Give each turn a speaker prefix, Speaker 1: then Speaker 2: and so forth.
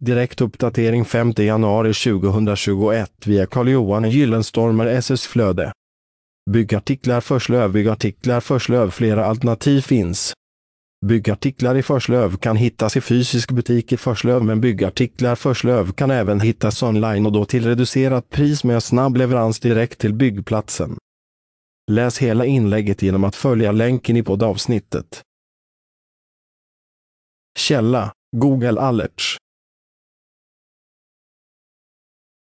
Speaker 1: Direkt uppdatering 5 januari 2021 via Carl-Johan Gyllenstormer SS Flöde. Byggartiklar Förslöv Byggartiklar Förslöv Flera alternativ finns. Byggartiklar i Förslöv kan hittas i fysisk butik i Förslöv men byggartiklar Förslöv kan även hittas online och då till reducerat pris med snabb leverans direkt till byggplatsen. Läs hela inlägget genom att följa länken i poddavsnittet. Källa Google Alerts